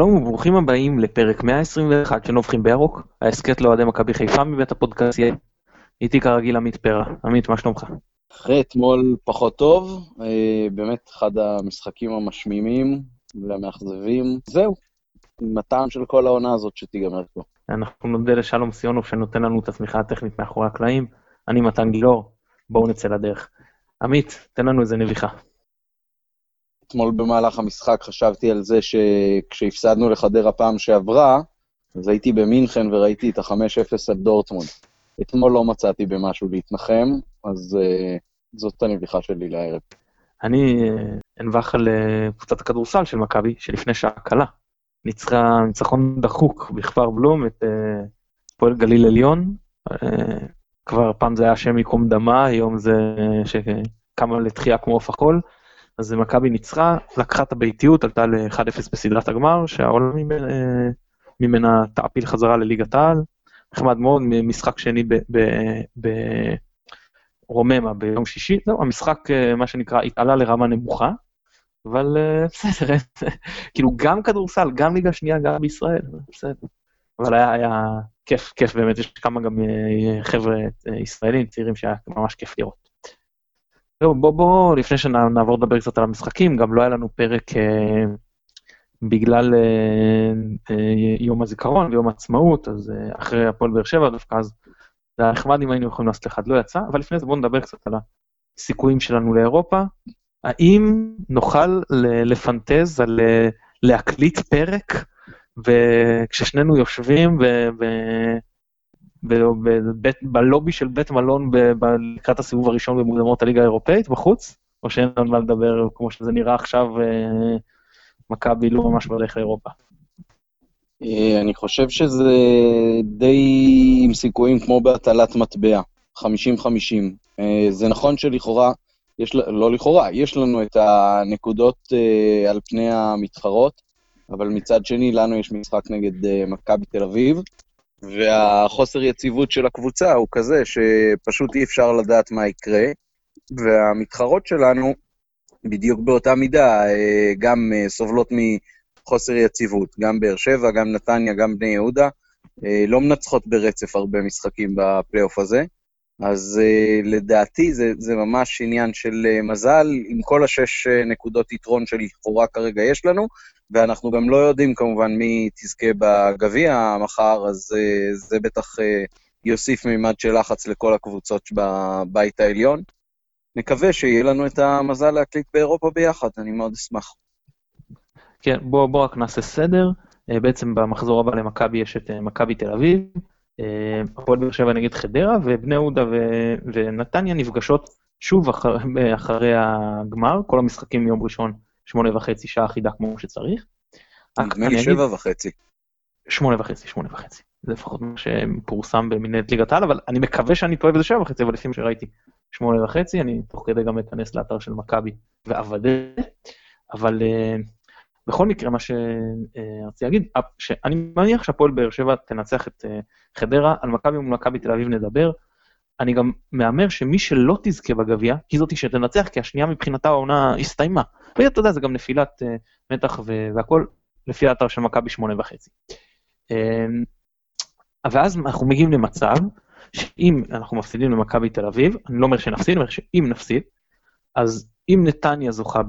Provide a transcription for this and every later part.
שלום וברוכים הבאים לפרק 121 של נובחים בירוק, ההסכת לאוהדי מכבי חיפה מבית הפודקאסיה. איתי כרגיל עמית פרע. עמית, מה שלומך? אחרי אתמול פחות טוב, אה, באמת אחד המשחקים המשמימים והמאכזבים. זהו, עם הטעם של כל העונה הזאת שתיגמר פה. אנחנו נודה לשלום סיונוב שנותן לנו את התמיכה הטכנית מאחורי הקלעים. אני מתן גילאור, בואו נצא לדרך. עמית, תן לנו איזה נביחה. אתמול במהלך המשחק חשבתי על זה שכשהפסדנו לחדרה פעם שעברה, אז הייתי במינכן וראיתי את ה-5-0 על דורטמונד. אתמול לא מצאתי במשהו להתנחם, אז uh, זאת הנביכה שלי לערב. אני אנבח על uh, קבוצת הכדורסל של מכבי, שלפני שעה קלה. ניצחה ניצחון דחוק בכפר בלום את uh, פועל גליל עליון. Uh, כבר פעם זה היה השם ייקום דמה, היום זה uh, שקמה לתחייה כמו עוף החול. אז מכבי ניצחה, לקחה את הביתיות, עלתה ל-1-0 בסדרת הגמר, שהעולם ממנה, ממנה תעפיל חזרה לליגת העל. נחמד מאוד, משחק שני ברוממה ביום שישי, זהו, המשחק, אה, מה שנקרא, התעלה לרמה נמוכה, אבל אה, בסדר, כאילו גם כדורסל, גם ליגה שנייה, גם בישראל, בסדר. אבל היה, היה כיף, כיף באמת, יש כמה גם אה, חבר'ה ישראלים צעירים שהיה ממש כיף לראות. בוא, בוא, לפני שנעבור לדבר קצת על המשחקים, גם לא היה לנו פרק אה, בגלל אה, אה, יום הזיכרון ויום העצמאות, אז אה, אחרי הפועל באר שבע דווקא, אז זה היה נחמד אם היינו יכולים לעשות אחד, לא יצא, אבל לפני זה בואו נדבר קצת על הסיכויים שלנו לאירופה. האם נוכל לפנטז על אה, להקליט פרק, וכששנינו יושבים ו... בלובי של בית מלון לקראת הסיבוב הראשון במוקדמות הליגה האירופאית בחוץ, או שאין על מה לדבר כמו שזה נראה עכשיו, אה, מכבי לא ממש בדרך לאירופה. אה, אני חושב שזה די עם סיכויים כמו בהטלת מטבע, 50-50. אה, זה נכון שלכאורה, יש, לא לכאורה, יש לנו את הנקודות על פני המתחרות, אבל מצד שני, לנו יש משחק נגד מכבי תל אביב, והחוסר יציבות של הקבוצה הוא כזה שפשוט אי אפשר לדעת מה יקרה, והמתחרות שלנו, בדיוק באותה מידה, אה, גם אה, סובלות מחוסר יציבות. גם באר שבע, גם נתניה, גם בני יהודה, אה, לא מנצחות ברצף הרבה משחקים בפלייאוף הזה. אז uh, לדעתי זה, זה ממש עניין של uh, מזל, עם כל השש uh, נקודות יתרון שלכאורה כרגע יש לנו, ואנחנו גם לא יודעים כמובן מי תזכה בגביע מחר, אז זה בטח יוסיף מימד של לחץ לכל הקבוצות בבית העליון. נקווה שיהיה לנו את המזל להקליט באירופה ביחד, אני מאוד אשמח. כן, בואו בוא רק נעשה סדר. בעצם במחזור הבא למכבי יש את מכבי תל אביב, אה, הפועל באר שבע נגד חדרה, ובני יהודה ו- ונתניה נפגשות שוב אחר, אחרי הגמר, כל המשחקים מיום ראשון, שמונה וחצי, שעה אחידה כמו שצריך. נדמה לי שבע וחצי. שמונה וחצי, שמונה וחצי. זה לפחות מה שפורסם במנהלת ליגת העל, אבל אני מקווה שאני טועה בזה שבע וחצי, אבל לפי מה שראיתי, שמונה וחצי, אני תוך כדי גם אכנס לאתר של מכבי ואוודא. אבל uh, בכל מקרה, מה שרציתי להגיד, שאני מניח שהפועל באר שבע תנצח את אה, חדרה, על מכבי ומכבי תל אביב נדבר. אני גם מהמר שמי שלא תזכה בגביע, היא זאתי שתנצח, כי השנייה מבחינתה העונה הסתיימה. ואתה יודע, זה גם נפילת uh, מתח והכל, לפי האתר של מכבי שמונה וחצי. ואז אנחנו מגיעים למצב שאם אנחנו מפסידים למכבי תל אביב, אני לא אומר שנפסיד, אני אומר שאם נפסיד, אז אם נתניה זוכה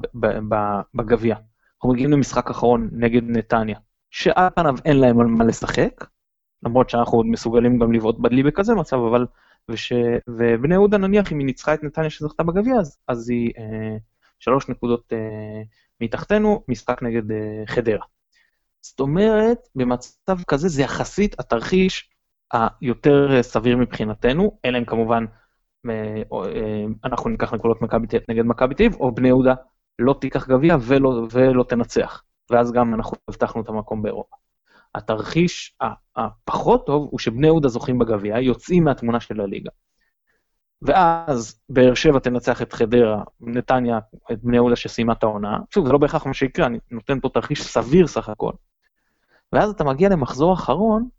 בגביע, אנחנו מגיעים למשחק אחרון נגד נתניה, שעל פניו אין להם על מה לשחק, למרות שאנחנו עוד מסוגלים גם לבעוט בדלי בכזה מצב, אבל... וש... ובני יהודה נניח אם היא ניצחה את נתניה שזכתה בגביע, אז, אז היא אה, שלוש נקודות אה, מתחתנו, משחק נגד אה, חדרה. זאת אומרת, במצב כזה זה יחסית התרחיש היותר אה, סביר מבחינתנו, אלא אם כמובן אה, אה, אנחנו ניקח נקודות מכבי נגד מכבי תל אביב, או בני יהודה לא תיקח גביע ולא, ולא תנצח, ואז גם אנחנו הבטחנו את המקום באירופה. התרחיש הפחות טוב הוא שבני יהודה זוכים בגביע, יוצאים מהתמונה של הליגה. ואז באר שבע תנצח את חדרה, נתניה, את בני יהודה שסיימה את העונה. שוב, זה לא בהכרח מה שיקרה, אני נותן פה תרחיש סביר סך הכל. ואז אתה מגיע למחזור אחרון,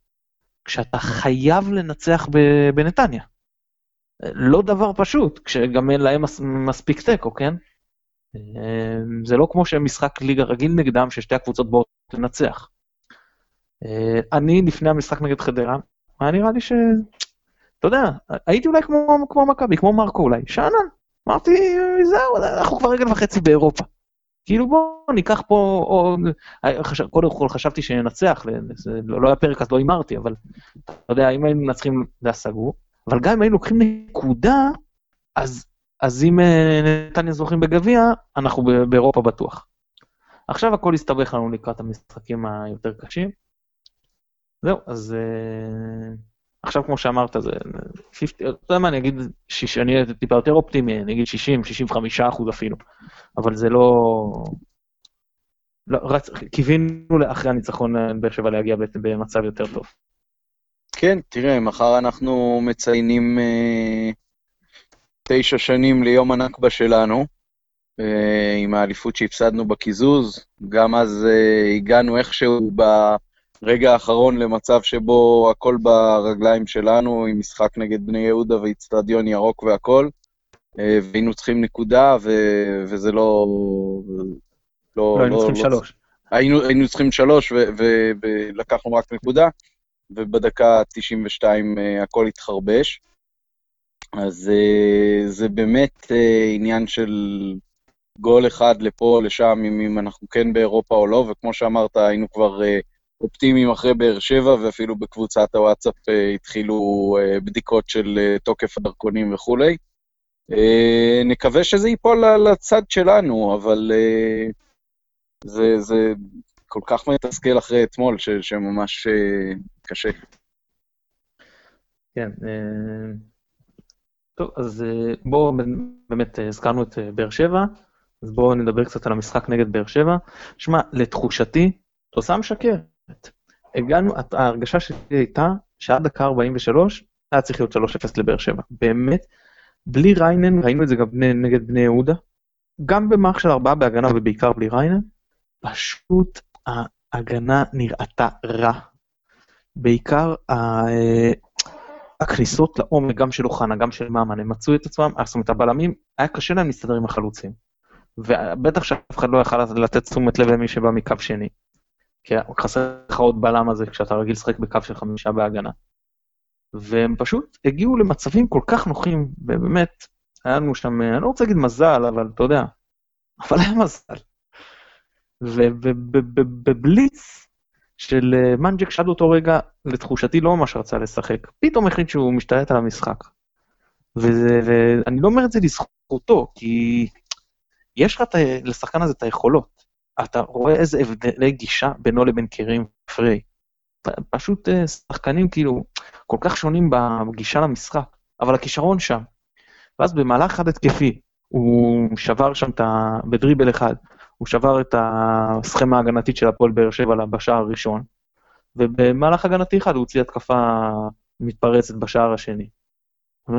כשאתה חייב לנצח בנתניה. לא דבר פשוט, כשגם אין להם מספיק תיקו, כן? אמ, זה לא כמו שמשחק ליגה רגיל נגדם, ששתי הקבוצות באות לנצח. אה, אני לפני המשחק נגד חדרה, היה נראה לי ש... אתה יודע, הייתי אולי כמו, כמו מכבי, כמו מרקו אולי, שאנן. אמרתי, זהו, אנחנו כבר רגל וחצי באירופה. כאילו בוא ניקח פה, או, חשב, קודם כל חשבתי שננצח, זה לא, לא היה פרק אז לא הימרתי, אבל אתה יודע, אם היינו מנצחים זה היה סגור, אבל גם אם היינו לוקחים נקודה, אז, אז אם אה, נתניה זוכים בגביע, אנחנו באירופה בטוח. עכשיו הכל הסתבך לנו לקראת המשחקים היותר קשים. זהו, אז uh, עכשיו כמו שאמרת, זה 50, אתה יודע מה, אני אגיד, שיש, אני אהיה טיפה יותר אופטימי, אני אגיד 60, 65 אחוז אפילו, אבל זה לא... לא רצ... קיווינו אחרי הניצחון אה, באר שבע להגיע במצב יותר טוב. כן, תראה, מחר אנחנו מציינים אה, תשע שנים ליום הנכבה שלנו, אה, עם האליפות שהפסדנו בקיזוז. גם אז אה, הגענו איכשהו ברגע האחרון למצב שבו הכל ברגליים שלנו, עם משחק נגד בני יהודה ואיצטדיון ירוק והכל, אה, והיינו צריכים נקודה, ו- וזה לא... לא, לא היינו צריכים לא, שלוש. היינו, היינו צריכים שלוש, ולקחנו רק נקודה, ובדקה 92 הכל התחרבש. אז זה באמת עניין של גול אחד לפה או לשם, אם, אם אנחנו כן באירופה או לא, וכמו שאמרת, היינו כבר אה, אופטימיים אחרי באר שבע, ואפילו בקבוצת הוואטסאפ אה, התחילו אה, בדיקות של אה, תוקף הדרכונים וכולי. אה, נקווה שזה ייפול לצד שלנו, אבל אה, זה, זה כל כך מתסכל אחרי אתמול, ש, שממש אה, קשה. כן. אה... טוב, אז אה, בואו באמת אה, הזכרנו את באר שבע. אז בואו נדבר קצת על המשחק נגד באר שבע. שמע, לתחושתי, תוצאה משקרת. הגענו, ההרגשה שלי הייתה שעד דקה 43 היה צריך להיות 3-0 לבאר שבע. באמת, בלי ריינן, ראינו את זה גם בני, נגד בני יהודה, גם במערך של ארבעה בהגנה ובעיקר בלי ריינן, פשוט ההגנה נראתה רע. בעיקר אה, הכניסות לעומק, גם של אוחנה, גם של ממן, הם מצאו את עצמם, זאת אומרת, הבלמים, היה קשה להם להסתדר עם החלוצים. ובטח שאף אחד לא יכל לתת תשומת לב למי שבא מקו שני. כי חסר לך עוד בלם הזה כשאתה רגיל לשחק בקו של חמישה בהגנה. והם פשוט הגיעו למצבים כל כך נוחים, ובאמת, היה לנו שם, אני לא רוצה להגיד מזל, אבל אתה יודע, אבל היה מזל. ובבליץ של אה, מנג'ק שעד אותו רגע, לתחושתי לא ממש רצה לשחק. פתאום החליט שהוא משתלט על המשחק. ואני לא אומר את זה לזכותו, כי יש לך לשחקן הזה את היכולות. אתה רואה איזה הבדלי גישה בינו לבין קרים פריי. פשוט אה, שחקנים כאילו כל כך שונים בגישה למשחק, אבל הכישרון שם. ואז במהלך אחד התקפי, הוא שבר שם את ה... בדריבל אחד, הוא שבר את הסכמה ההגנתית של הפועל באר שבע בשער הראשון, ובמהלך הגנתי אחד הוא הוציא התקפה מתפרצת בשער השני.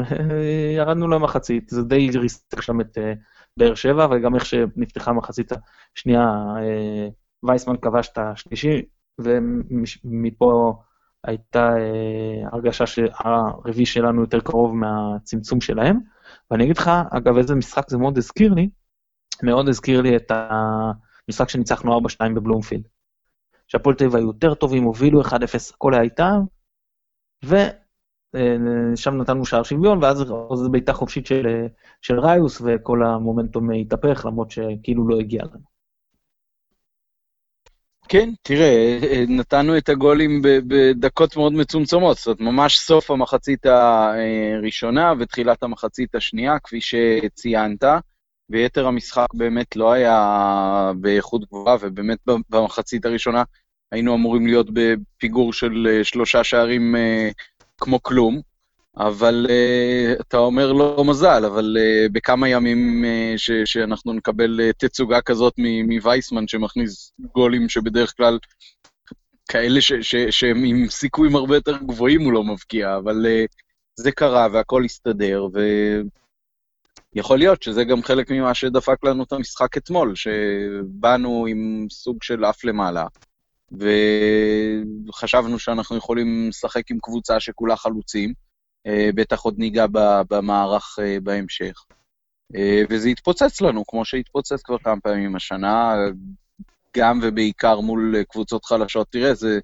ירדנו למחצית, זה די ריסק שם את אה, באר שבע, וגם איך שנפתחה המחצית השנייה, אה, וייסמן כבש את השלישי, ומפה הייתה אה, הרגשה שהרביעי שלנו יותר קרוב מהצמצום שלהם. ואני אגיד לך, אגב, איזה משחק זה מאוד הזכיר לי, מאוד הזכיר לי את המשחק שניצחנו 4-2 בבלומפילד. שהפועל תל אביב היו יותר טובים, הובילו 1-0, הכל היה איתם, ו... אה, נתנו שער שוויון, ואז זו בעיטה חופשית של, אה, של ראיוס, וכל המומנטום התהפך, למרות שכאילו לא הגיע לנו. כן, תראה, אה, נתנו את הגולים בדקות מאוד מצומצמות, זאת אומרת, ממש סוף המחצית הראשונה ותחילת המחצית השנייה, כפי שציינת, ויתר המשחק באמת לא היה באיכות גבוהה, ובאמת במחצית הראשונה היינו אמורים להיות בפיגור של שלושה שערים כמו כלום, אבל uh, אתה אומר לא מזל, אבל בכמה ימים ש, שאנחנו נקבל תצוגה כזאת מווייסמן שמכניס גולים שבדרך כלל כאלה ש, ש, שהם עם סיכויים הרבה יותר גבוהים הוא לא מבקיע, אבל זה קרה והכל הסתדר, ויכול להיות שזה גם חלק ממה שדפק לנו את המשחק אתמול, שבאנו עם סוג של אף למעלה. וחשבנו שאנחנו יכולים לשחק עם קבוצה שכולה חלוצים, אה, בטח עוד ניגע במערך אה, בהמשך. אה, וזה התפוצץ לנו, כמו שהתפוצץ כבר כמה פעמים השנה, גם ובעיקר מול קבוצות חלשות. תראה, זה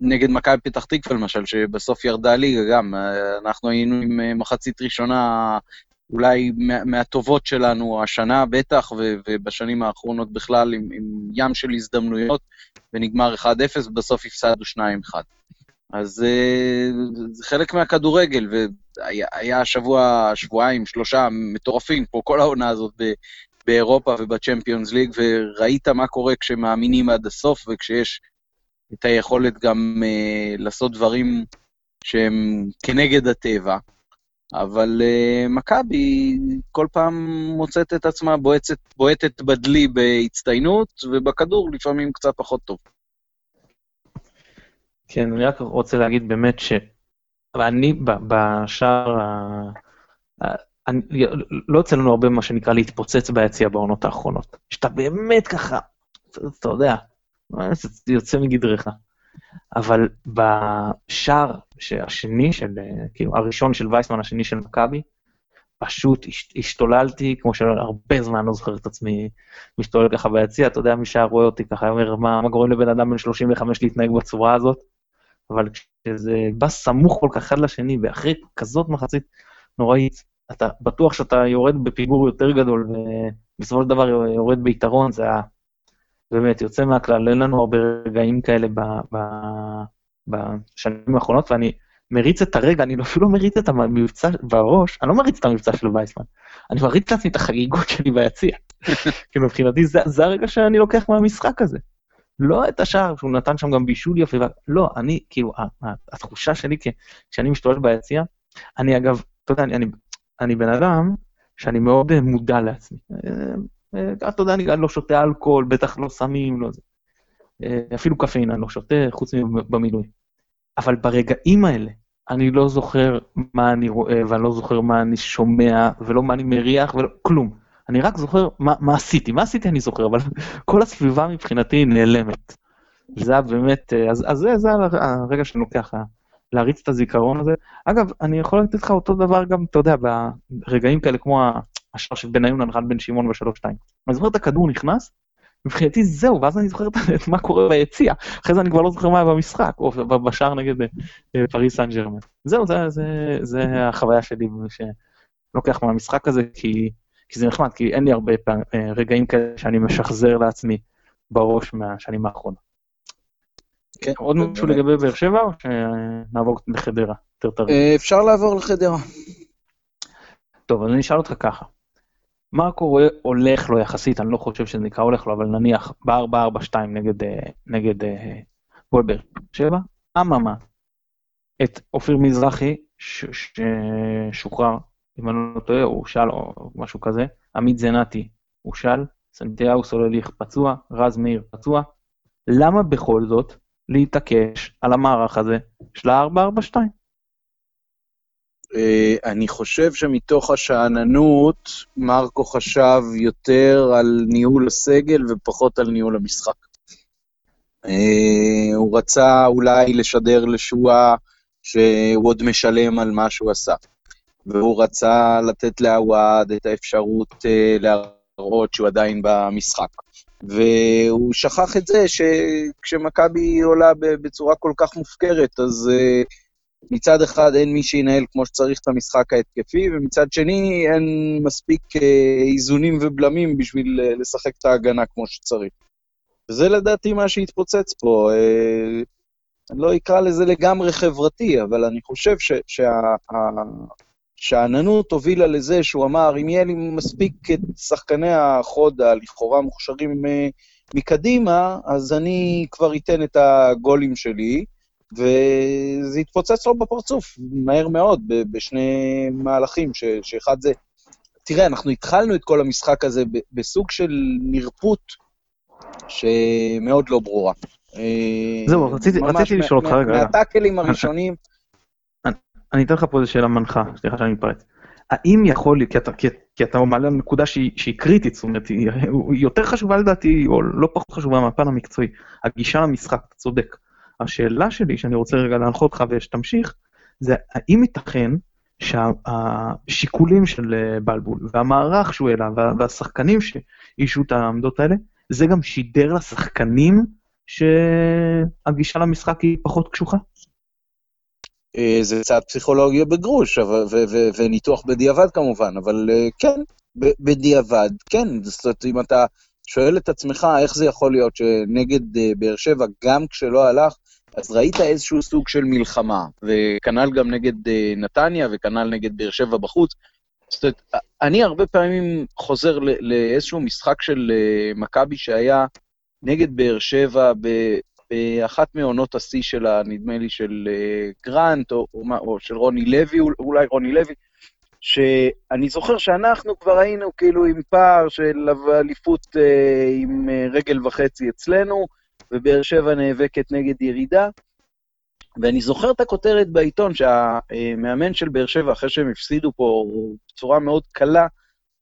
נגד מכבי פתח תקווה למשל, שבסוף ירדה ליגה גם, אנחנו היינו עם מחצית ראשונה אולי מהטובות שלנו השנה בטח, ובשנים האחרונות בכלל עם, עם ים של הזדמנויות, ונגמר 1-0, ובסוף הפסדנו 2-1. אז אה, זה חלק מהכדורגל, והיה שבוע, שבועיים, שלושה מטורפים, פה כל העונה הזאת ב, באירופה ובצ'מפיונס ליג, וראית מה קורה כשמאמינים עד הסוף, וכשיש את היכולת גם uh, לעשות דברים שהם כנגד הטבע. אבל uh, מכבי כל פעם מוצאת את עצמה בועטת, בועטת בדלי בהצטיינות, ובכדור לפעמים קצת פחות טוב. כן, אני רק רוצה להגיד באמת ש... אני בשער, אני, לא יוצא לנו הרבה מה שנקרא להתפוצץ ביציע בעונות האחרונות. שאתה באמת ככה, אתה יודע, זה יוצא מגדרך. אבל בשער השני של, כאילו, הראשון של וייסמן, השני של מכבי, פשוט השתוללתי, כמו שהרבה זמן לא זוכר את עצמי משתולל ככה ביציע, אתה יודע, מי שהיה רואה אותי ככה, אומר, מה, מה גורם לבן אדם בן 35 להתנהג בצורה הזאת? אבל כשזה בא סמוך כל כך אחד לשני, ואחרי כזאת מחצית נוראית, אתה בטוח שאתה יורד בפיגור יותר גדול, ובסופו של דבר יורד ביתרון, זה באמת יוצא מהכלל, אין לנו הרבה רגעים כאלה ב, ב, בשנים האחרונות, ואני מריץ את הרגע, אני אפילו לא מריץ את המבצע בראש, אני לא מריץ את המבצע של וייסמן, אני מריץ לעצמי את החגיגות שלי ביציע. כי מבחינתי זה, זה הרגע שאני לוקח מהמשחק הזה. לא את השער שהוא נתן שם גם בישול יפה, לא, אני, כאילו, התחושה שלי כשאני משתולל ביציע, אני אגב, אתה יודע, אני, אני, אני בן אדם שאני מאוד אה, מודע לעצמי. אה, אה, אתה יודע, אני לא שותה אלכוהול, בטח לא סמים, לא זה. אפילו קפאין אני לא שותה, חוץ מבמילואים. אבל ברגעים האלה, אני לא זוכר מה אני רואה, ואני לא זוכר מה אני שומע, ולא מה אני מריח, ולא, כלום. אני רק זוכר מה, מה עשיתי, מה עשיתי אני זוכר, אבל כל הסביבה מבחינתי נעלמת. זה היה באמת, אז, אז זה, זה הרגע שאני לוקח להריץ את הזיכרון הזה. אגב, אני יכול לתת לך אותו דבר גם, אתה יודע, ברגעים כאלה כמו השער של בניון הנחת בן שמעון בשלוש שתיים. אני זוכר את הכדור נכנס, מבחינתי זהו, ואז אני זוכר את מה קורה ביציע, אחרי זה אני כבר לא זוכר מה היה במשחק, או בשער נגד אה, פריס סן ג'רמן. זהו, זה, זה, זה החוויה שלי שלוקח מהמשחק הזה, כי כי זה נחמד, כי אין לי הרבה פעם, אה, רגעים כאלה שאני משחזר לעצמי בראש מהשנים האחרונות. כן, עוד משהו לגבי באר שבע, או שנעבור לחדרה? אה, אפשר לעבור לחדרה. טוב, אז אני אשאל אותך ככה. מה קורה הולך לו יחסית, אני לא חושב שזה נקרא הולך לו, אבל נניח ב-442 נגד, אה, נגד בול באר שבע, אממה, את אופיר מזרחי ששוחרר אם אני לא טועה, הוא שאל או משהו כזה, עמית זנתי הוא שאל, סנטיהו סולליך פצוע, רז מאיר פצוע, למה בכל זאת להתעקש על המערך הזה של ה-442? אה, אני חושב שמתוך השאננות, מרקו חשב יותר על ניהול הסגל ופחות על ניהול המשחק. אה, הוא רצה אולי לשדר לשועה שהוא עוד משלם על מה שהוא עשה. והוא רצה לתת לעווד את האפשרות uh, להראות שהוא עדיין במשחק. והוא שכח את זה שכשמכבי עולה בצורה כל כך מופקרת, אז uh, מצד אחד אין מי שינהל כמו שצריך את המשחק ההתקפי, ומצד שני אין מספיק uh, איזונים ובלמים בשביל uh, לשחק את ההגנה כמו שצריך. וזה לדעתי מה שהתפוצץ פה. Uh, אני לא אקרא לזה לגמרי חברתי, אבל אני חושב ש, שה, שאננות הובילה לזה שהוא אמר, אם יהיה לי מספיק את שחקני החוד הלכאורה מוכשרים אה, מקדימה, אז אני כבר אתן את הגולים שלי, וזה התפוצץ לו בפרצוף מהר מאוד, בשני מהלכים, ש, שאחד זה... תראה, אנחנו התחלנו את כל המשחק הזה בסוג של נרפות שמאוד לא ברורה. אה, זהו, רציתי, רציתי לשאול אותך רגע. מהטאקלים הראשונים, אני אתן לך פה איזו שאלה מנחה, סליחה שאני מתפרץ. האם יכול, כי אתה, כי, כי אתה מעלה נקודה שהיא, שהיא קריטית, זאת אומרת, היא, היא יותר חשובה לדעתי, או לא פחות חשובה מהפן המקצועי, הגישה למשחק, אתה צודק. השאלה שלי, שאני רוצה רגע להנחות אותך ושתמשיך, זה האם ייתכן שהשיקולים של אה, בלבול, והמערך שהוא העלה, והשחקנים שאישו את העמדות האלה, זה גם שידר לשחקנים שהגישה למשחק היא פחות קשוחה? אה, זה צעד פסיכולוגיה בגרוש, וניתוח בדיעבד כמובן, אבל אה, כן, בדיעבד, כן. זאת אומרת, אם אתה שואל את עצמך איך זה יכול להיות שנגד באר שבע, גם כשלא הלך, אז ראית איזשהו סוג של מלחמה, וכנ"ל גם נגד נתניה, וכנ"ל נגד באר שבע בחוץ. זאת אומרת, אני הרבה פעמים חוזר לאיזשהו משחק של מכבי שהיה נגד באר שבע באחת מעונות השיא שלה, נדמה לי של uh, גרנט, או, או, או של רוני לוי, אולי רוני לוי, שאני זוכר שאנחנו כבר היינו כאילו עם פער של אליפות uh, עם רגל וחצי אצלנו, ובאר שבע נאבקת נגד ירידה. ואני זוכר את הכותרת בעיתון שהמאמן של באר שבע, אחרי שהם הפסידו פה בצורה מאוד קלה,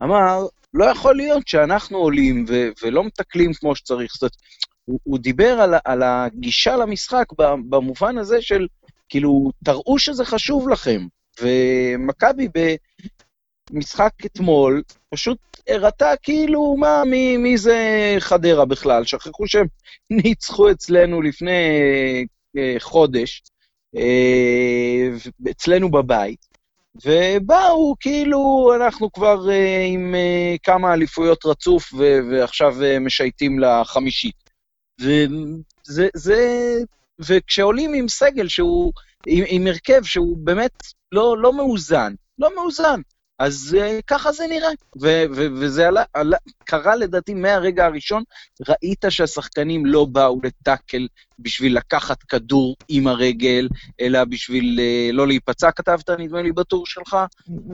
אמר, לא יכול להיות שאנחנו עולים ו- ולא מתקלים כמו שצריך. זאת אומרת, הוא, הוא דיבר על, על הגישה למשחק במובן הזה של, כאילו, תראו שזה חשוב לכם. ומכבי במשחק אתמול פשוט הראתה כאילו, מה, מי, מי זה חדרה בכלל? שכחו שהם ניצחו אצלנו לפני אה, חודש, אה, אצלנו בבית. ובאו, כאילו, אנחנו כבר אה, עם אה, כמה אליפויות רצוף, ו- ועכשיו אה, משייטים לחמישית. וזה, זה, וכשעולים עם סגל שהוא, עם, עם הרכב שהוא באמת לא, לא מאוזן, לא מאוזן, אז uh, ככה זה נראה. ו- ו- וזה עלה, עלה, קרה לדעתי מהרגע הראשון, ראית שהשחקנים לא באו לטאקל בשביל לקחת כדור עם הרגל, אלא בשביל uh, לא להיפצע, כתבת נדמה לי בטור שלך.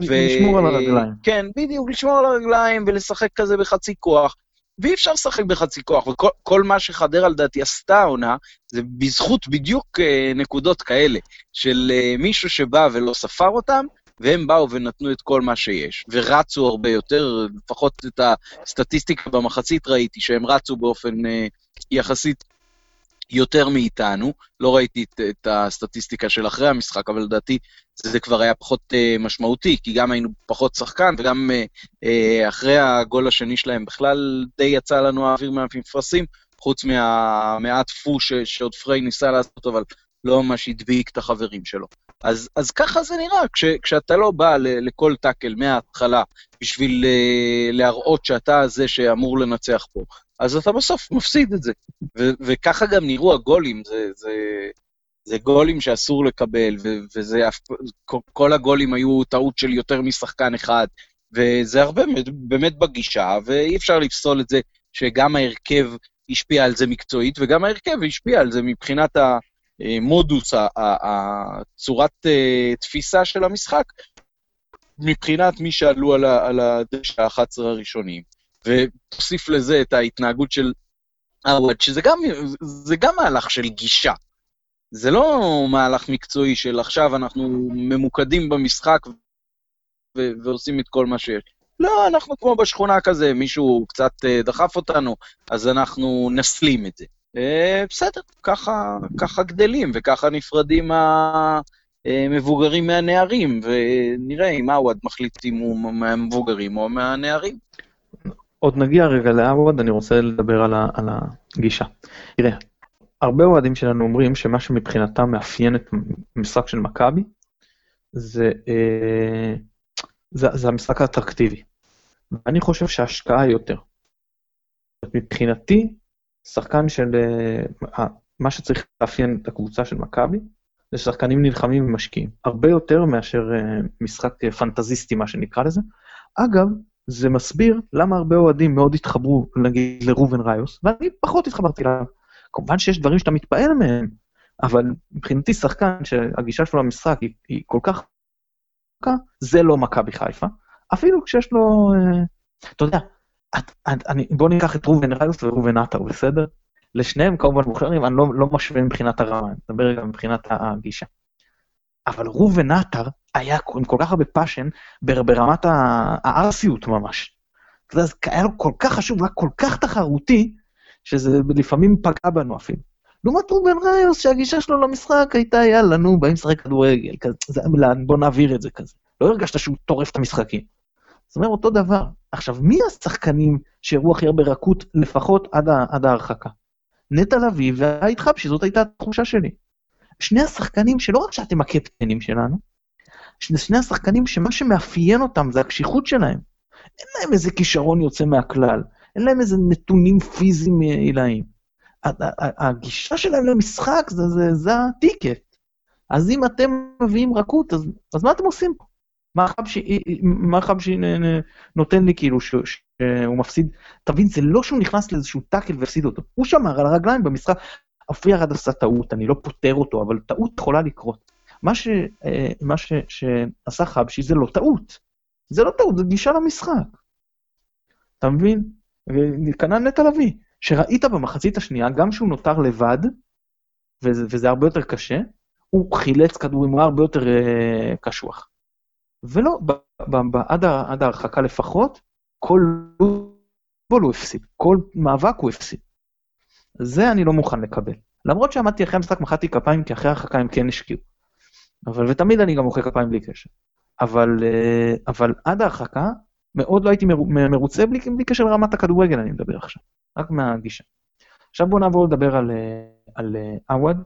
לשמור ו- על הרגליים. כן, בדיוק, לשמור על הרגליים ולשחק כזה בחצי כוח. ואי אפשר לשחק בחצי כוח, וכל מה שחדרה לדעתי עשתה העונה, זה בזכות בדיוק אה, נקודות כאלה, של מישהו שבא ולא ספר אותם, והם באו ונתנו את כל מה שיש, ורצו הרבה יותר, לפחות את הסטטיסטיקה במחצית ראיתי, שהם רצו באופן אה, יחסית יותר מאיתנו. לא ראיתי את, את הסטטיסטיקה של אחרי המשחק, אבל לדעתי זה כבר היה פחות uh, משמעותי, כי גם היינו פחות שחקן, וגם uh, uh, אחרי הגול השני שלהם בכלל די יצא לנו האוויר מהמפרשים, חוץ מהמעט פו שעוד פריי ניסה לעשות, אבל לא ממש הדביק את החברים שלו. אז, אז ככה זה נראה, כש, כשאתה לא בא ל, לכל טאקל מההתחלה בשביל uh, להראות שאתה זה שאמור לנצח פה, אז אתה בסוף מפסיד את זה. ו- וככה גם נראו הגולים, זה, זה, זה גולים שאסור לקבל, ו- וזה, כל הגולים היו טעות של יותר משחקן אחד, וזה הרבה באמת בגישה, ואי אפשר לפסול את זה שגם ההרכב השפיע על זה מקצועית, וגם ההרכב השפיע על זה מבחינת המודוס, הצורת אה, תפיסה של המשחק, מבחינת מי שעלו על הדשא ה-11 הראשונים. ותוסיף לזה את ההתנהגות של עווד, שזה גם, זה גם מהלך של גישה. זה לא מהלך מקצועי של עכשיו אנחנו ממוקדים במשחק ו- ועושים את כל מה שיש. לא, אנחנו כמו בשכונה כזה, מישהו קצת uh, דחף אותנו, אז אנחנו נסלים את זה. Uh, בסדר, ככה, ככה גדלים וככה נפרדים המבוגרים אה, מהנערים, ונראה אם עווד מחליט אם הוא מהמבוגרים או מהנערים. עוד נגיע רגע לעווד, אני רוצה לדבר על, ה, על הגישה. תראה, הרבה אוהדים שלנו אומרים שמה שמבחינתם מאפיין את המשחק של מכבי, זה, אה, זה, זה המשחק האטרקטיבי. ואני חושב שההשקעה יותר. מבחינתי, שחקן של... אה, מה שצריך לאפיין את הקבוצה של מכבי, זה שחקנים נלחמים ומשקיעים. הרבה יותר מאשר אה, משחק פנטזיסטי, מה שנקרא לזה. אגב, זה מסביר למה הרבה אוהדים מאוד התחברו, נגיד, לראובן ראיוס, ואני פחות התחברתי אליו. כמובן שיש דברים שאתה מתפעל מהם, אבל מבחינתי שחקן שהגישה שלו למשחק היא, היא כל כך... זה לא מכבי חיפה, אפילו כשיש לו... אה, אתה יודע, את, את, אני, בוא ניקח את ראובן ראיוס וראובן עטר, בסדר? לשניהם כמובן מוכרים, אני לא, לא משווה מבחינת הרמה, אני מדבר רגע מבחינת הגישה. אבל ראובן עטר היה עם כל כך הרבה passion ברמת הארסיות ממש. יודע, היה לו כל כך חשוב, היה כל כך תחרותי, שזה לפעמים פגע בנו אפילו. לעומת רובן ראיוס, שהגישה שלו למשחק הייתה, יאללה, נו, באים לשחק כדורגל, כזה, בוא נעביר את זה כזה. לא הרגשת שהוא טורף את המשחקים. זאת אומרת, אותו דבר. עכשיו, מי השחקנים שהראו הכי הרבה רכות, לפחות עד, עד ההרחקה? נטע לביא והיית חבשי, זאת הייתה התחושה שלי. שני השחקנים שלא רק שאתם הקפטנים שלנו, שני השחקנים שמה שמאפיין אותם זה הקשיחות שלהם. אין להם איזה כישרון יוצא מהכלל, אין להם איזה נתונים פיזיים עילאיים. הגישה שלהם למשחק זה, זה, זה הטיקט. אז אם אתם מביאים רכות, אז, אז מה אתם עושים פה? מה חבשי נותן לי כאילו שהוא מפסיד, תבין, זה לא שהוא נכנס לאיזשהו טאקל והפסיד אותו, הוא שמר על הרגליים במשחק, אופי ארד עשה טעות, אני לא פותר אותו, אבל טעות יכולה לקרות. מה, ש, אה, מה ש, שעשה חבשי זה לא טעות, זה לא טעות, זה גישה למשחק. אתה מבין? וכנ"ל נטע לביא, שראית במחצית השנייה, גם שהוא נותר לבד, וזה, וזה הרבה יותר קשה, הוא חילץ כדורים, הוא היה הרבה יותר uh, קשוח. ולא, ב, ב, ב, עד, ההרחקה לפחות, כל בול הוא הפסיד, כל מאבק הוא הפסיד. זה אני לא מוכן לקבל. למרות שעמדתי אחרי המשחק, מחאתי כפיים, כי אחרי ההרחקה הם כן השקיעו. אבל, ותמיד אני גם מוחא כפיים בלי קשר. אבל, אה, אבל עד ההרחקה, מאוד לא הייתי מרוצה בלי, בלי קשר לרמת הכדורגל, אני מדבר עכשיו, רק מהגישה. עכשיו בואו נעבור לדבר על, אה, על אה, עווד.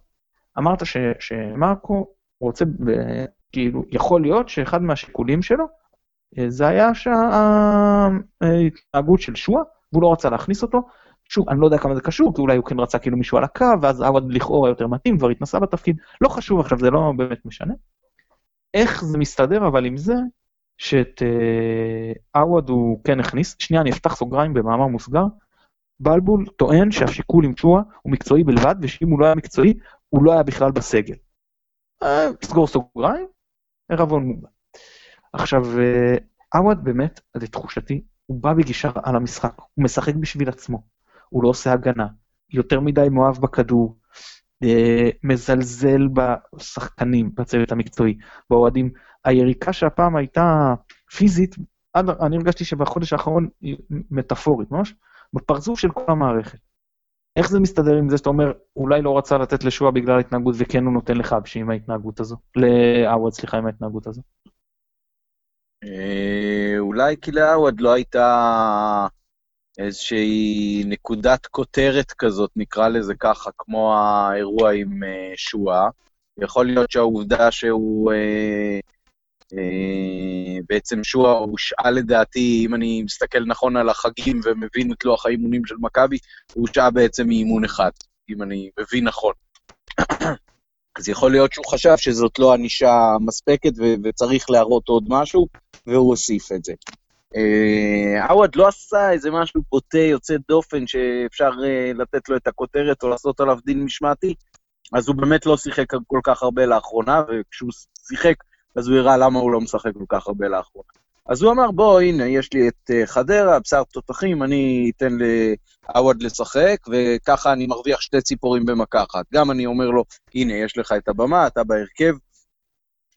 אמרת ש, שמרקו רוצה, כאילו, יכול להיות שאחד מהשיקולים שלו, זה היה שההתנהגות של שואה, והוא לא רצה להכניס אותו. שוב, אני לא יודע כמה זה קשור, כי אולי הוא כן רצה כאילו מישהו על הקו, ואז עווד לכאורה יותר מתאים, כבר התנסה בתפקיד, לא חשוב עכשיו, זה לא באמת משנה. איך זה מסתדר אבל עם זה שאת אה, עווד הוא כן הכניס, שנייה אני אפתח סוגריים במאמר מוסגר, בלבול טוען שהשיקול עם שואה הוא מקצועי בלבד, ושאם הוא לא היה מקצועי, הוא לא היה בכלל בסגל. אה, סגור סוגריים, ערבון מוגבל. עכשיו, אה, עווד באמת, לתחושתי, הוא בא בגישה על המשחק, הוא משחק בשביל עצמו, הוא לא עושה הגנה, יותר מדי מאוהב בכדור, אה, מזלזל בשחקנים, בצוות המקצועי, באוהדים. היריקה שהפעם הייתה פיזית, אני הרגשתי שבחודש האחרון היא מטאפורית, ממש, בפרצוף של כל המערכת. איך זה מסתדר עם זה שאתה אומר, אולי לא רצה לתת לשועה בגלל ההתנהגות, וכן הוא נותן לך עם ההתנהגות הזו? לעווד, סליחה, עם ההתנהגות הזו. אה, אולי כי לעווד לא הייתה איזושהי נקודת כותרת כזאת, נקרא לזה ככה, כמו האירוע עם אה, שואה. יכול להיות שהעובדה שהוא... אה, בעצם שואה הושעה לדעתי, אם אני מסתכל נכון על החגים ומבין את לוח האימונים של מכבי, הוא הושעה בעצם מאימון אחד, אם אני מבין נכון. אז יכול להיות שהוא חשב שזאת לא ענישה מספקת וצריך להראות עוד משהו, והוא הוסיף את זה. אה, עווד לא עשה איזה משהו בוטה, יוצא דופן, שאפשר אה, לתת לו את הכותרת או לעשות עליו דין משמעתי, אז הוא באמת לא שיחק כל כך הרבה לאחרונה, וכשהוא שיחק, אז הוא הראה למה הוא לא משחק כל כך הרבה לאחרונה. אז הוא אמר, בוא, הנה, יש לי את אה, חדרה, בשר תותחים, אני אתן לעווד לשחק, וככה אני מרוויח שתי ציפורים במכה אחת. גם אני אומר לו, הנה, יש לך את הבמה, אתה בהרכב,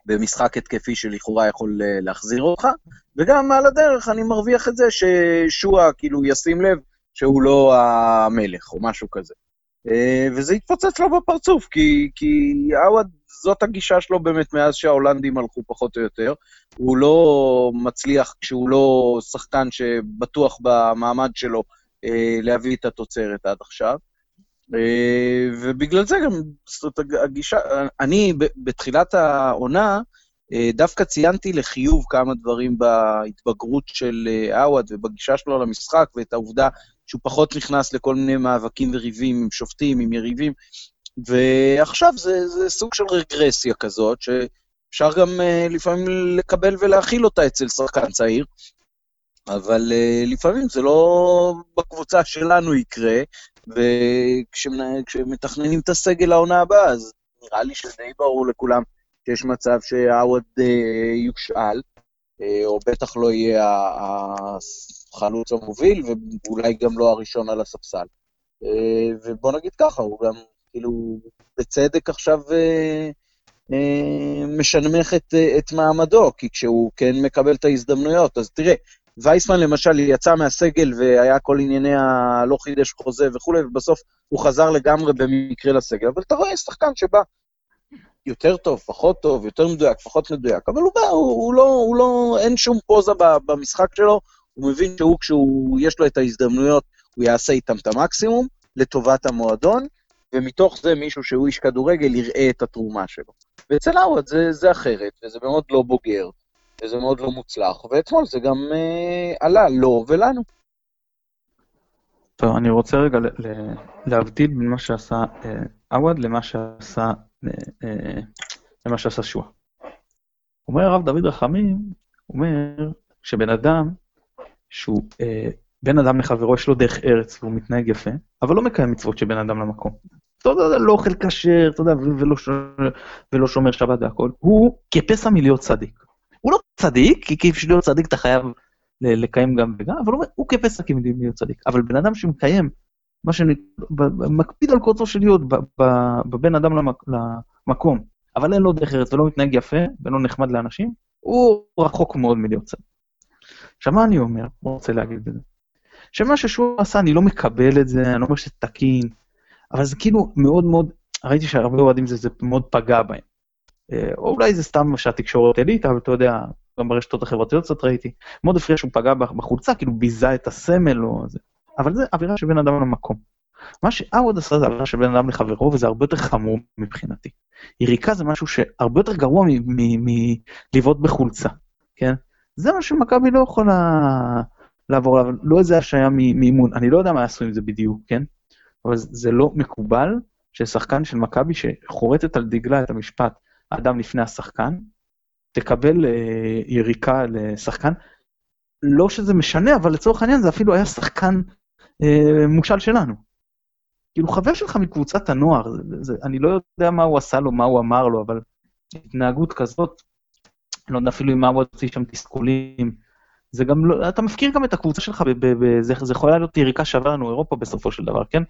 במשחק התקפי שלכאורה יכול אה, להחזיר אותך, וגם על הדרך אני מרוויח את זה ששועה כאילו ישים לב שהוא לא המלך או משהו כזה. אה, וזה יתפוצץ לו בפרצוף, כי, כי עווד, זאת הגישה שלו באמת מאז שההולנדים הלכו פחות או יותר. הוא לא מצליח, כשהוא לא שחקן שבטוח במעמד שלו, אה, להביא את התוצרת עד עכשיו. אה, ובגלל זה גם, זאת הגישה, אני בתחילת העונה, דווקא ציינתי לחיוב כמה דברים בהתבגרות של עווד ובגישה שלו למשחק, ואת העובדה שהוא פחות נכנס לכל מיני מאבקים וריבים עם שופטים, עם יריבים, ועכשיו זה, זה סוג של רגרסיה כזאת, שאפשר גם לפעמים לקבל ולהכיל אותה אצל שחקן צעיר, אבל לפעמים זה לא בקבוצה שלנו יקרה, וכשמתכננים את הסגל העונה הבאה, אז נראה לי שדי ברור לכולם שיש מצב שעווד אה, יושאל, או בטח לא יהיה החלוץ המוביל, ואולי גם לא הראשון על הספסל. אה, ובוא נגיד ככה, הוא גם, כאילו, בצדק עכשיו אה, אה, משנמך את, את מעמדו, כי כשהוא כן מקבל את ההזדמנויות, אז תראה, וייסמן למשל יצא מהסגל והיה כל ענייני הלא חידש חוזה וכולי, ובסוף הוא חזר לגמרי במקרה לסגל. אבל אתה רואה שחקן שבא יותר טוב, פחות טוב, יותר מדויק, פחות מדויק, אבל הוא בא, הוא, הוא לא, הוא לא, אין שום פוזה במשחק שלו, הוא מבין שהוא, כשהוא, יש לו את ההזדמנויות, הוא יעשה איתם את המקסימום, לטובת המועדון, ומתוך זה מישהו שהוא איש כדורגל יראה את התרומה שלו. ואצל עווד זה, זה אחרת, וזה מאוד לא בוגר, וזה מאוד לא מוצלח, ואתמול זה גם אה, עלה לו ולנו. טוב, אני רוצה רגע להבדיל בין מה שעשה אה, עווד למה שעשה, אה, אה, למה שעשה שועה. אומר הרב דוד רחמים, אומר שבן אדם שהוא אה, בן אדם לחברו, יש לו דרך ארץ והוא מתנהג יפה, אבל לא מקיים מצוות של בן אדם למקום. אתה יודע, לא אוכל כשר, אתה יודע, ולא, ולא שומר שבת והכל, הוא כפסע מלהיות צדיק. הוא לא צדיק, כי בשביל להיות צדיק אתה חייב לקיים גם וגם, אבל הוא, הוא כפסע מלהיות צדיק. אבל בן אדם שמקיים, מה שנקרא, מקפיד על קוצו של יוד בבן אדם למק, למקום, אבל אין לו דרך ארץ ולא מתנהג יפה ולא נחמד לאנשים, הוא רחוק מאוד מלהיות צדיק. עכשיו מה אני אומר, מה רוצה להגיד בזה? שמה ששוע עשה, אני לא מקבל את זה, אני לא אומר שזה תקין, אבל זה כאילו מאוד מאוד, ראיתי שהרבה אוהדים זה, זה מאוד פגע בהם. אה, או אולי זה סתם שהתקשורת אליטה, אבל אתה יודע, גם ברשתות החברתיות קצת ראיתי, מאוד הפריע שהוא פגע בחולצה, כאילו ביזה את הסמל או זה, אבל זה אווירה של בן אדם למקום. מה שעווד עשה זה אווירה של בן אדם לחברו, וזה הרבה יותר חמור מבחינתי. יריקה זה משהו שהרבה יותר גרוע מלבעוט בחולצה, כן? זה מה שמכבי לא יכולה לעבור עליו, לא איזה השעיה מאימון, אני לא יודע מה יעשו עם זה בדיוק, כן? אבל זה לא מקובל ששחקן של מכבי שחורטת על דגלה את המשפט האדם לפני השחקן, תקבל אה, יריקה לשחקן. לא שזה משנה, אבל לצורך העניין זה אפילו היה שחקן מושל שלנו. כאילו חבר שלך מקבוצת הנוער, זה, זה, אני לא יודע מה הוא עשה לו, מה הוא אמר לו, אבל התנהגות כזאת, לא יודע אפילו אם מה הוא הוציא שם תסכולים. זה גם לא, אתה מפקיר גם את הקבוצה שלך, זה, זה יכול להיות יריקה שווה לנו אירופה בסופו של דבר, כן?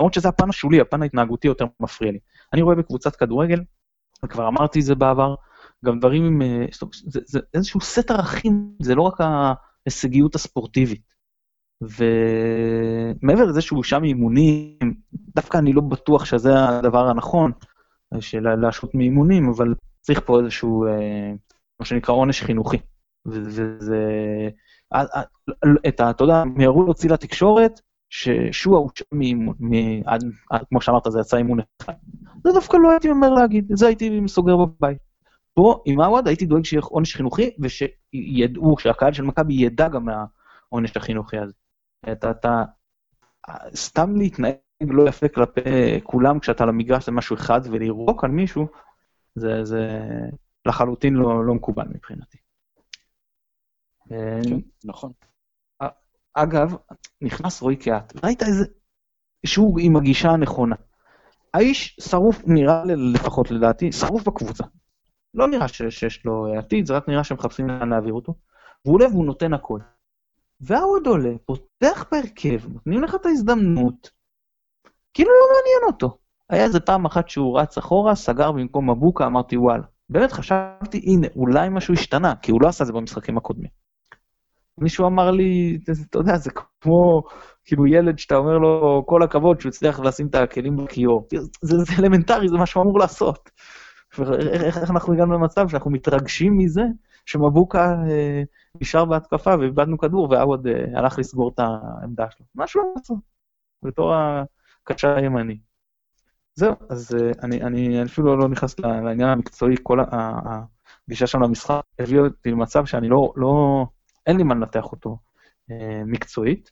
למרות שזה הפן השולי, הפן ההתנהגותי יותר מפריע לי. אני רואה בקבוצת כדורגל, וכבר אמרתי את זה בעבר, גם דברים עם, אה, זה, זה איזשהו סט ערכים, זה לא רק ההישגיות הספורטיבית. ומעבר לזה שהוא שם מאימונים, דווקא אני לא בטוח שזה הדבר הנכון, של להשעות מאימונים, אבל צריך פה איזשהו, אה, מה שנקרא עונש חינוכי. וזה... את ה... אתה יודע, מיהרו להוציא לתקשורת ששועה שם מאימון, כמו שאמרת, זה יצא אימון אחד. זה דווקא לא הייתי אומר להגיד, זה הייתי סוגר בבית. פה, עם עווד, הייתי דואג שיהיה עונש חינוכי, ושידעו, שהקהל של מכבי ידע גם מהעונש החינוכי הזה. אתה, אתה, סתם להתנהג לא יפה כלפי כולם כשאתה על המגרש זה משהו אחד, ולירוק על מישהו, זה, זה לחלוטין לא, לא מקובל מבחינתי. כן, נכון. אגב, נכנס רועי קיאט, ראית איזה... שהוא עם הגישה הנכונה. האיש שרוף, נראה לפחות לדעתי, שרוף בקבוצה. לא נראה שיש לו עתיד, זה רק נראה שמחפשים לאן להעביר אותו. והוא עולה והוא נותן הכל. והעוד עולה, פותח בהרכב, נותנים לך את ההזדמנות, כאילו לא מעניין אותו. היה איזה פעם אחת שהוא רץ אחורה, סגר במקום מבוקה, אמרתי וואלה. באמת חשבתי, הנה, אולי משהו השתנה, כי הוא לא עשה את זה במשחקים הקודמים. מישהו אמר לי, אתה יודע, זה כמו כאילו ילד שאתה אומר לו כל הכבוד שהוא הצליח לשים את הכלים בכיור. זה, זה אלמנטרי, זה מה שהוא אמור לעשות. איך אנחנו הגענו למצב שאנחנו מתרגשים מזה שמבוקה אה, נשאר בהתקפה ואיבדנו כדור ועווד אה, הלך לסגור את העמדה שלו. משהו לא לעשות, בתור הקשר הימני. זהו, אז אה, אני, אני אפילו לא, נכנס לעניין המקצועי, כל הגישה שם למשחק הביאה אותי למצב שאני לא, לא, אין לי מה לנתח אותו אה, מקצועית.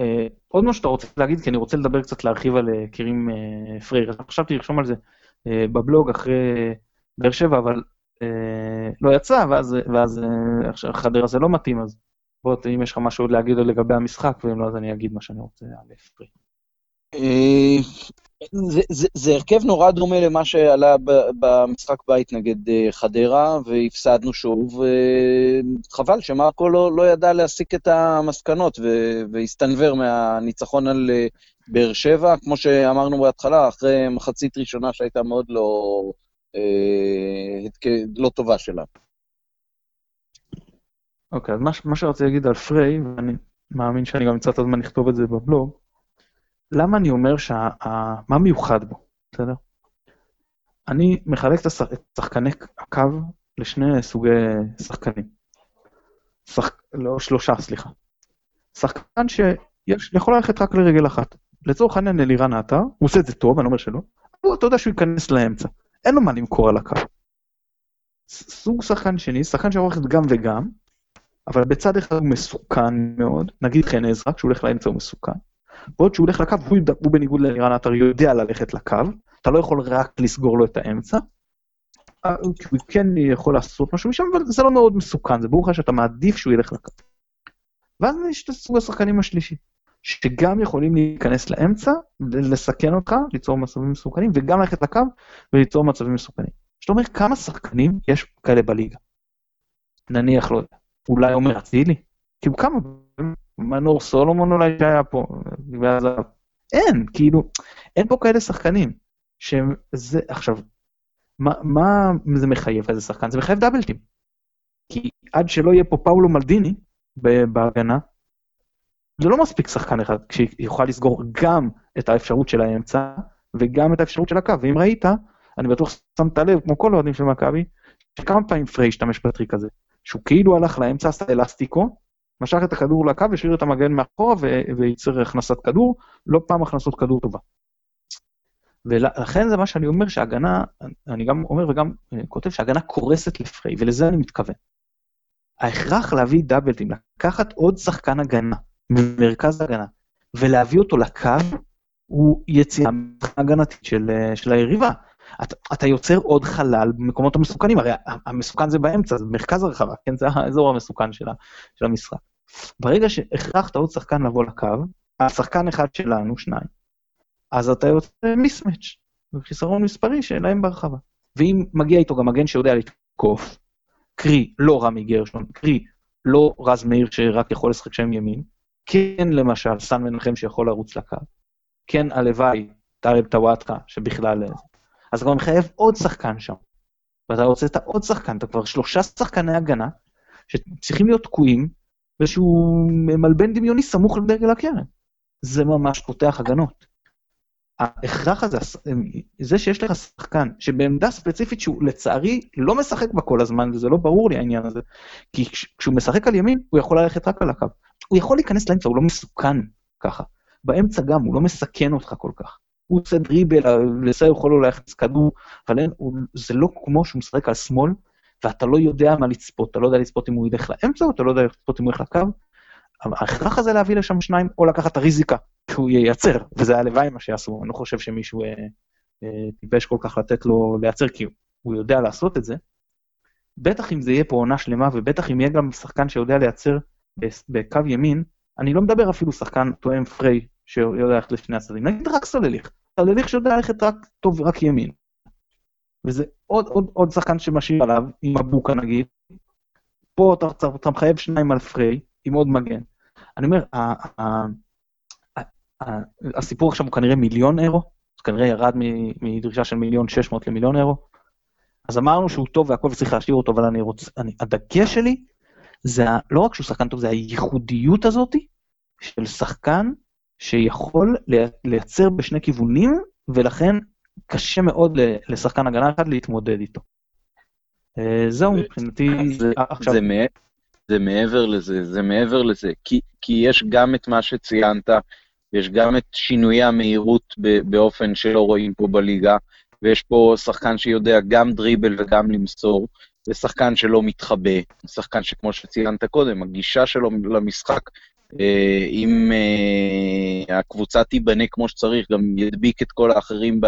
אה, עוד משהו שאתה רוצה להגיד, כי אני רוצה לדבר קצת, להרחיב על קירים פרייר. חשבתי לרשום על זה אה, בבלוג אחרי באר שבע, אבל לא יצא, ואז, ואז אה, חדרה זה לא מתאים, אז בוא, אם יש לך משהו עוד להגיד לגבי המשחק, ואם לא, אז אני אגיד מה שאני רוצה על פרייר. אה, זה, הרכב נורא דומה למה שעלה במשחק בית נגד אה, חדרה, והפסדנו שוב, וחבל שמרקו לא, לא ידע להסיק את המסקנות והסתנוור מהניצחון על אה, באר שבע, כמו שאמרנו בהתחלה, אחרי מחצית ראשונה שהייתה מאוד לא, אה, לא טובה שלה. אוקיי, okay, אז מה, מה שרציתי להגיד על פריי, ואני מאמין שאני גם אמצא את הזמן לכתוב את זה בבלוג, למה אני אומר שה... מה מיוחד בו, בסדר? אני מחלק את שחקני הקו לשני סוגי שחקנים. שח... לא, שלושה, סליחה. שחקן שיכול ללכת רק לרגל אחת. לצורך העניין אלירן עטר, הוא עושה את זה טוב, אני לא אומר שלא, אבל אתה יודע שהוא ייכנס לאמצע, אין לו מה למכור על הקו. סוג שחקן שני, שחקן ללכת גם וגם, אבל בצד אחד הוא מסוכן מאוד, נגיד חן עזרא, כשהוא הולך לאמצע הוא מסוכן, בעוד שהוא הולך לקו, הוא, הוא בניגוד לאלירן עטר יודע ללכת לקו, אתה לא יכול רק לסגור לו את האמצע, אה, הוא כן יכול לעשות משהו משם, אבל זה לא מאוד מסוכן, זה ברור לך שאתה מעדיף שהוא ילך לקו. ואז יש את הסוג השחקנים השלישי, שגם יכולים להיכנס לאמצע, לסכן אותך, ליצור מצבים מסוכנים, וגם ללכת לקו וליצור מצבים מסוכנים. זאת אומרת, כמה שחקנים יש כאלה בליגה? נניח, לא יודע, אולי עומר אצילי? כאילו כמה? מנור סולומון אולי שהיה פה, ועזב. אין, כאילו, אין פה כאלה שחקנים. שזה, עכשיו, מה, מה זה מחייב איזה שחקן? זה מחייב דאבלטים. כי עד שלא יהיה פה פאולו מלדיני בהגנה, זה לא מספיק שחקן אחד שיוכל לסגור גם את האפשרות של האמצע וגם את האפשרות של הקו. ואם ראית, אני בטוח שמת לב, כמו כל האוהדים של מכבי, שכמה פעמים פריי השתמש בטריק הזה, שהוא כאילו הלך לאמצע, עשה אלסטיקו, משך את הכדור לקו, השאיר את המגן מאחורה וייצר הכנסת כדור, לא פעם הכנסות כדור טובה. ולכן זה מה שאני אומר שהגנה, אני גם אומר וגם אה, כותב שהגנה קורסת לפריי, ולזה אני מתכוון. ההכרח להביא דאבלטים, לקחת עוד שחקן הגנה ממרכז הגנה ולהביא אותו לקו, הוא יציאה הגנתית של, אה, של היריבה. אתה, אתה יוצר עוד חלל במקומות המסוכנים, הרי המסוכן זה באמצע, זה מרכז הרחבה, כן? זה האזור המסוכן של, של המשחק. ברגע שהכרחת עוד שחקן לבוא לקו, השחקן אחד שלנו, שניים, אז אתה יוצא מיסמץ', חיסרון מספרי שלהם בהרחבה. ואם מגיע איתו גם מגן שיודע לתקוף, קרי לא רמי גרשון, קרי לא רז מאיר שרק יכול לשחק שם ימין, כן למשל סן מנחם שיכול לרוץ לקו, כן הלוואי טארב טוואטחה שבכלל... אז אתה מחייב עוד שחקן שם. ואתה רוצה את העוד שחקן, אתה כבר שלושה שחקני הגנה שצריכים להיות תקועים באיזשהו מלבן דמיוני סמוך לדגל הקרן. זה ממש פותח הגנות. ההכרח הזה, זה שיש לך שחקן שבעמדה ספציפית שהוא לצערי לא משחק בה כל הזמן, וזה לא ברור לי העניין הזה, כי כשהוא משחק על ימין, הוא יכול ללכת רק על הקו. הוא יכול להיכנס לאמצע, הוא לא מסוכן ככה. באמצע גם, הוא לא מסכן אותך כל כך. הוא עושה דריבל, לזה הוא יכול ללכת כדור, אבל אין, הוא, זה לא כמו שהוא משחק על שמאל, ואתה לא יודע מה לצפות, אתה לא יודע לצפות אם הוא ילך לאמצע, או אתה לא יודע לצפות אם הוא ילך לקו. ההכרח הזה להביא לשם שניים, או לקחת את הריזיקה שהוא ייצר, וזה הלוואי מה שיעשו, אני לא חושב שמישהו אה, אה, טיפש כל כך לתת לו לייצר, כי הוא יודע לעשות את זה. בטח אם זה יהיה פה עונה שלמה, ובטח אם יהיה גם שחקן שיודע לייצר בקו ימין, אני לא מדבר אפילו שחקן תואם פריי, שיודע ללכת לשני הצדדים, נגיד רק סולליך, סולליך שיודע ללכת רק טוב, רק ימין. וזה עוד, עוד, עוד שחקן שמשאיר עליו, עם מבוקה נגיד, פה אתה, אתה מחייב שניים על פריי, עם עוד מגן. אני אומר, הסיפור עכשיו הוא כנראה מיליון אירו, זה כנראה ירד מדרישה של מיליון 600 למיליון אירו. אז אמרנו שהוא טוב והכל וצריך להשאיר אותו, אבל אני רוצה, אני, הדגש שלי זה לא רק שהוא שחקן טוב, זה הייחודיות הזאת של שחקן שיכול לייצר בשני כיוונים, ולכן קשה מאוד לשחקן הגנה אחד להתמודד איתו. אה, זהו מבחינתי, זה, עכשיו... זה, זה מעבר לזה, זה מעבר לזה, כי, כי יש גם את מה שציינת, יש גם את שינויי המהירות באופן שלא רואים פה בליגה, ויש פה שחקן שיודע גם דריבל וגם למסור, ושחקן שלא מתחבא, שחקן שכמו שציינת קודם, הגישה שלו למשחק, אה, אם אה, הקבוצה תיבנה כמו שצריך, גם ידביק את כל האחרים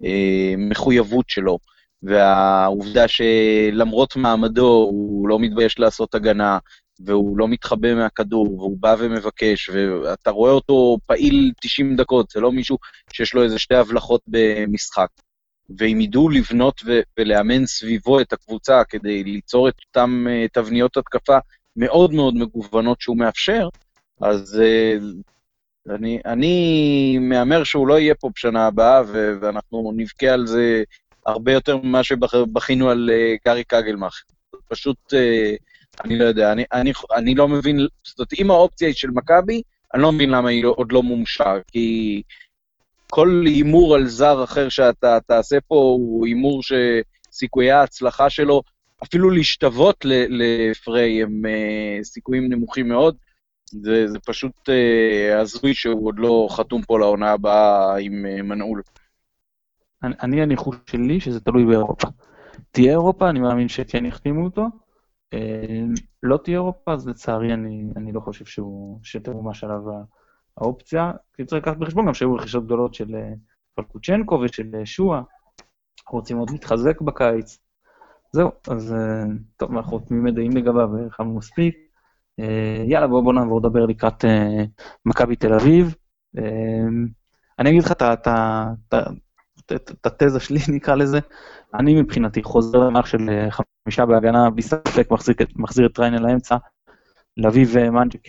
במחויבות שלו. והעובדה שלמרות מעמדו הוא לא מתבייש לעשות הגנה, והוא לא מתחבא מהכדור, והוא בא ומבקש, ואתה רואה אותו פעיל 90 דקות, זה לא מישהו שיש לו איזה שתי הבלחות במשחק. ואם ידעו לבנות ולאמן סביבו את הקבוצה כדי ליצור את אותן uh, תבניות התקפה מאוד מאוד מגוונות שהוא מאפשר, אז uh, אני, אני מהמר שהוא לא יהיה פה בשנה הבאה, ואנחנו נבכה על זה הרבה יותר ממה שבכינו על uh, גארי קגלמך. פשוט, אני לא יודע, אני, אני, אני לא מבין, זאת אומרת, אם האופציה היא של מכבי, אני לא מבין למה היא לא, עוד לא מומשה, כי כל הימור על זר אחר שאתה תעשה פה הוא הימור שסיכויי ההצלחה שלו, אפילו להשתוות לפריי הם uh, סיכויים נמוכים מאוד, זה, זה פשוט אה, הזוי שהוא עוד לא חתום פה לעונה הבאה עם אה, מנעול. אני, אני הניחוש שלי שזה תלוי באירופה. תהיה אירופה, אני מאמין שכן יחתימו אותו. לא תהיה אירופה, אז לצערי אני, אני לא חושב שהוא, שתמומש עליו האופציה. כי צריך לקחת בחשבון גם שהיו רכישות גדולות של אה, פלקוצ'נקו ושל אה, שואה. אנחנו רוצים עוד להתחזק בקיץ. זהו, אז אה, טוב, אנחנו תמימי דעים לגביו והרחבנו מספיק. יאללה, בואו בוא נעבור לדבר לקראת מכבי תל אביב. אני אגיד לך את התזה שלי, נקרא לזה. אני מבחינתי חוזר למערכת של חמישה בהגנה, בלי ספק מחזיר, את- ריינל לאמצע, לביא ומנג'ק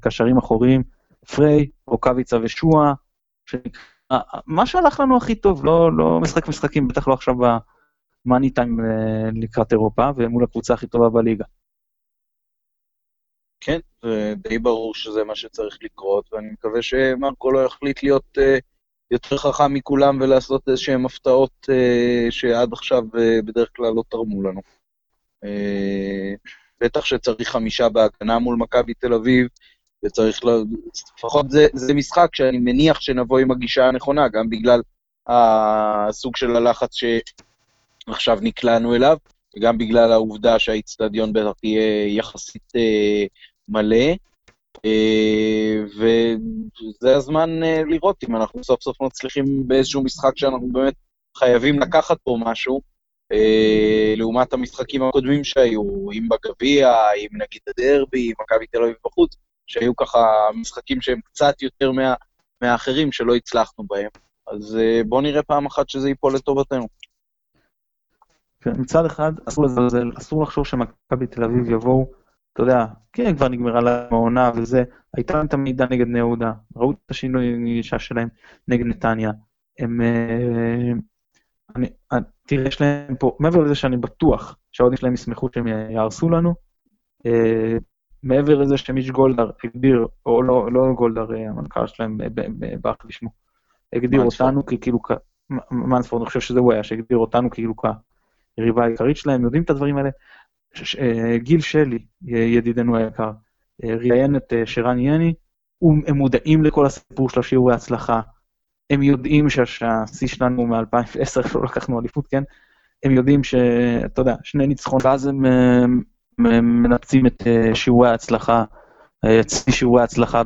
כקשרים אחוריים, פריי, רוקאביצה ושועה, שנקרא- מה שהלך לנו הכי טוב, לא, לא משחק משחקים, בטח לא עכשיו ב money time אה, לקראת אירופה, ומול הקבוצה הכי טובה בליגה. כן, די ברור שזה מה שצריך לקרות, ואני מקווה שמרקו לא יחליט להיות אה, יותר חכם מכולם ולעשות איזשהן הפתעות אה, שעד עכשיו אה, בדרך כלל לא תרמו לנו. אה, בטח שצריך חמישה בהגנה מול מכבי תל אביב, וצריך, ל... לפחות זה, זה משחק שאני מניח שנבוא עם הגישה הנכונה, גם בגלל הסוג של הלחץ שעכשיו נקלענו אליו, וגם בגלל העובדה שהאיצטדיון בטח יהיה יחסית אה, מלא, אה, וזה הזמן אה, לראות אם אנחנו סוף סוף מצליחים באיזשהו משחק שאנחנו באמת חייבים לקחת פה משהו, אה, לעומת המשחקים הקודמים שהיו, אם בגביע, אם נגיד הדרבי, מכבי תל אביב בחוץ, שהיו ככה משחקים שהם קצת יותר מה, מהאחרים שלא הצלחנו בהם. אז אה, בואו נראה פעם אחת שזה ייפול לטובתנו. כן, מצד אחד, אסור לזלזל, אסור לחשוב שמכבי תל אביב יבואו, אתה יודע, כן, כבר נגמרה להם העונה וזה, הייתה להם את המידע נגד בני יהודה, ראו את השינוי הגישה שלהם נגד נתניה. הם... אה, אני, אני, תראה, יש להם פה, מעבר לזה שאני בטוח שהאוהדים שלהם ישמחו שהם יהרסו לנו, אה, מעבר לזה שמיש גולדהר הגדיר, או לא, לא גולדהר, אה, המנכ"ל שלהם, ברח לשמו, הגדיר מנספורד. אותנו ככאילו, מנספורד, אני חושב שזה הוא היה, שהגדיר אותנו כאילו כיריבה העיקרית שלהם, יודעים את הדברים האלה. ש- אה, גיל שלי, ידידנו היקר, אה, ראיין את אה, שרן יני, הם מודעים לכל הסיפור של השיעורי ההצלחה, הם יודעים שה- שהשיא שלנו מ-2010, לא לקחנו אליפות, כן? הם יודעים שאתה יודע, שני ניצחון, ואז הם אה, מנפצים את אה, שיעורי ההצלחה, אה, שיא שיעורי ההצלחה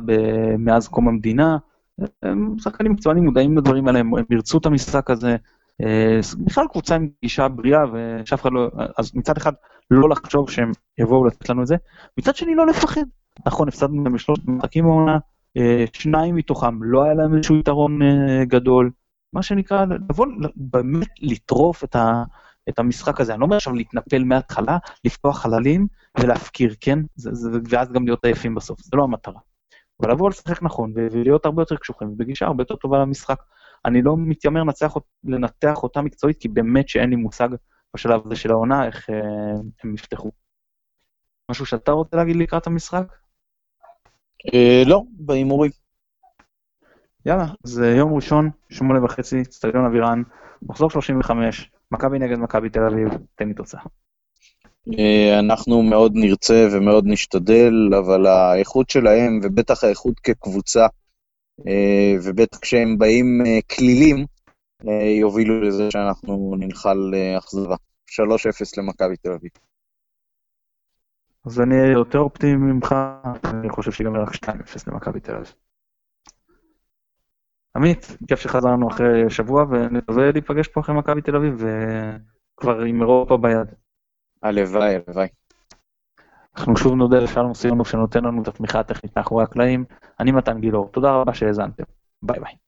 מאז קום המדינה. הם שחקנים מקצוענים מודעים לדברים האלה, הם ירצו את המשחק הזה. אה, בכלל קבוצה עם גישה בריאה, ושאף אחד לא... אז מצד אחד, לא לחשוב שהם יבואו לתת לנו את זה, מצד שני, לא לפחד. נכון, הפסדנו גם בשלושת משחקים בעונה, אה, שניים מתוכם לא היה להם איזשהו יתרון גדול. מה שנקרא, לבוא, באמת לטרוף את, ה, את המשחק הזה. אני לא אומר עכשיו להתנפל מההתחלה, לפתוח חללים ולהפקיר, כן? זה, זה, ואז גם להיות עייפים בסוף, זה לא המטרה. אבל לבוא לשחק נכון ולהיות הרבה יותר קשוחים, ובגישה הרבה יותר טובה למשחק. אני לא מתיימר לנצח, לנתח אותה מקצועית, כי באמת שאין לי מושג בשלב הזה של העונה איך אה, הם יפתחו. משהו שאתה רוצה להגיד לקראת המשחק? אה, לא, בהימורים. יאללה, זה יום ראשון, שמונה וחצי, אצטדיון אבירן, מחזור 35, מכבי נגד מכבי תל אביב, תן לי תוצאה. אה, אנחנו מאוד נרצה ומאוד נשתדל, אבל האיכות שלהם, ובטח האיכות כקבוצה, אה, ובטח כשהם באים אה, כלילים, יובילו לזה שאנחנו ננחל אכזבה. 3-0 למכבי תל אביב. אז אני יותר אופטימי ממך, אני חושב שיגמר רק 2-0 למכבי תל אביב. עמית, כיף שחזרנו אחרי שבוע, ונקווה להיפגש פה אחרי מכבי תל אביב, וכבר עם אירופה ביד. הלוואי, הלוואי. אנחנו שוב נודה לשלום סיונוב שנותן לנו את התמיכה הטכנית מאחורי הקלעים. אני מתן גילאור, תודה רבה שהאזנתם. ביי ביי.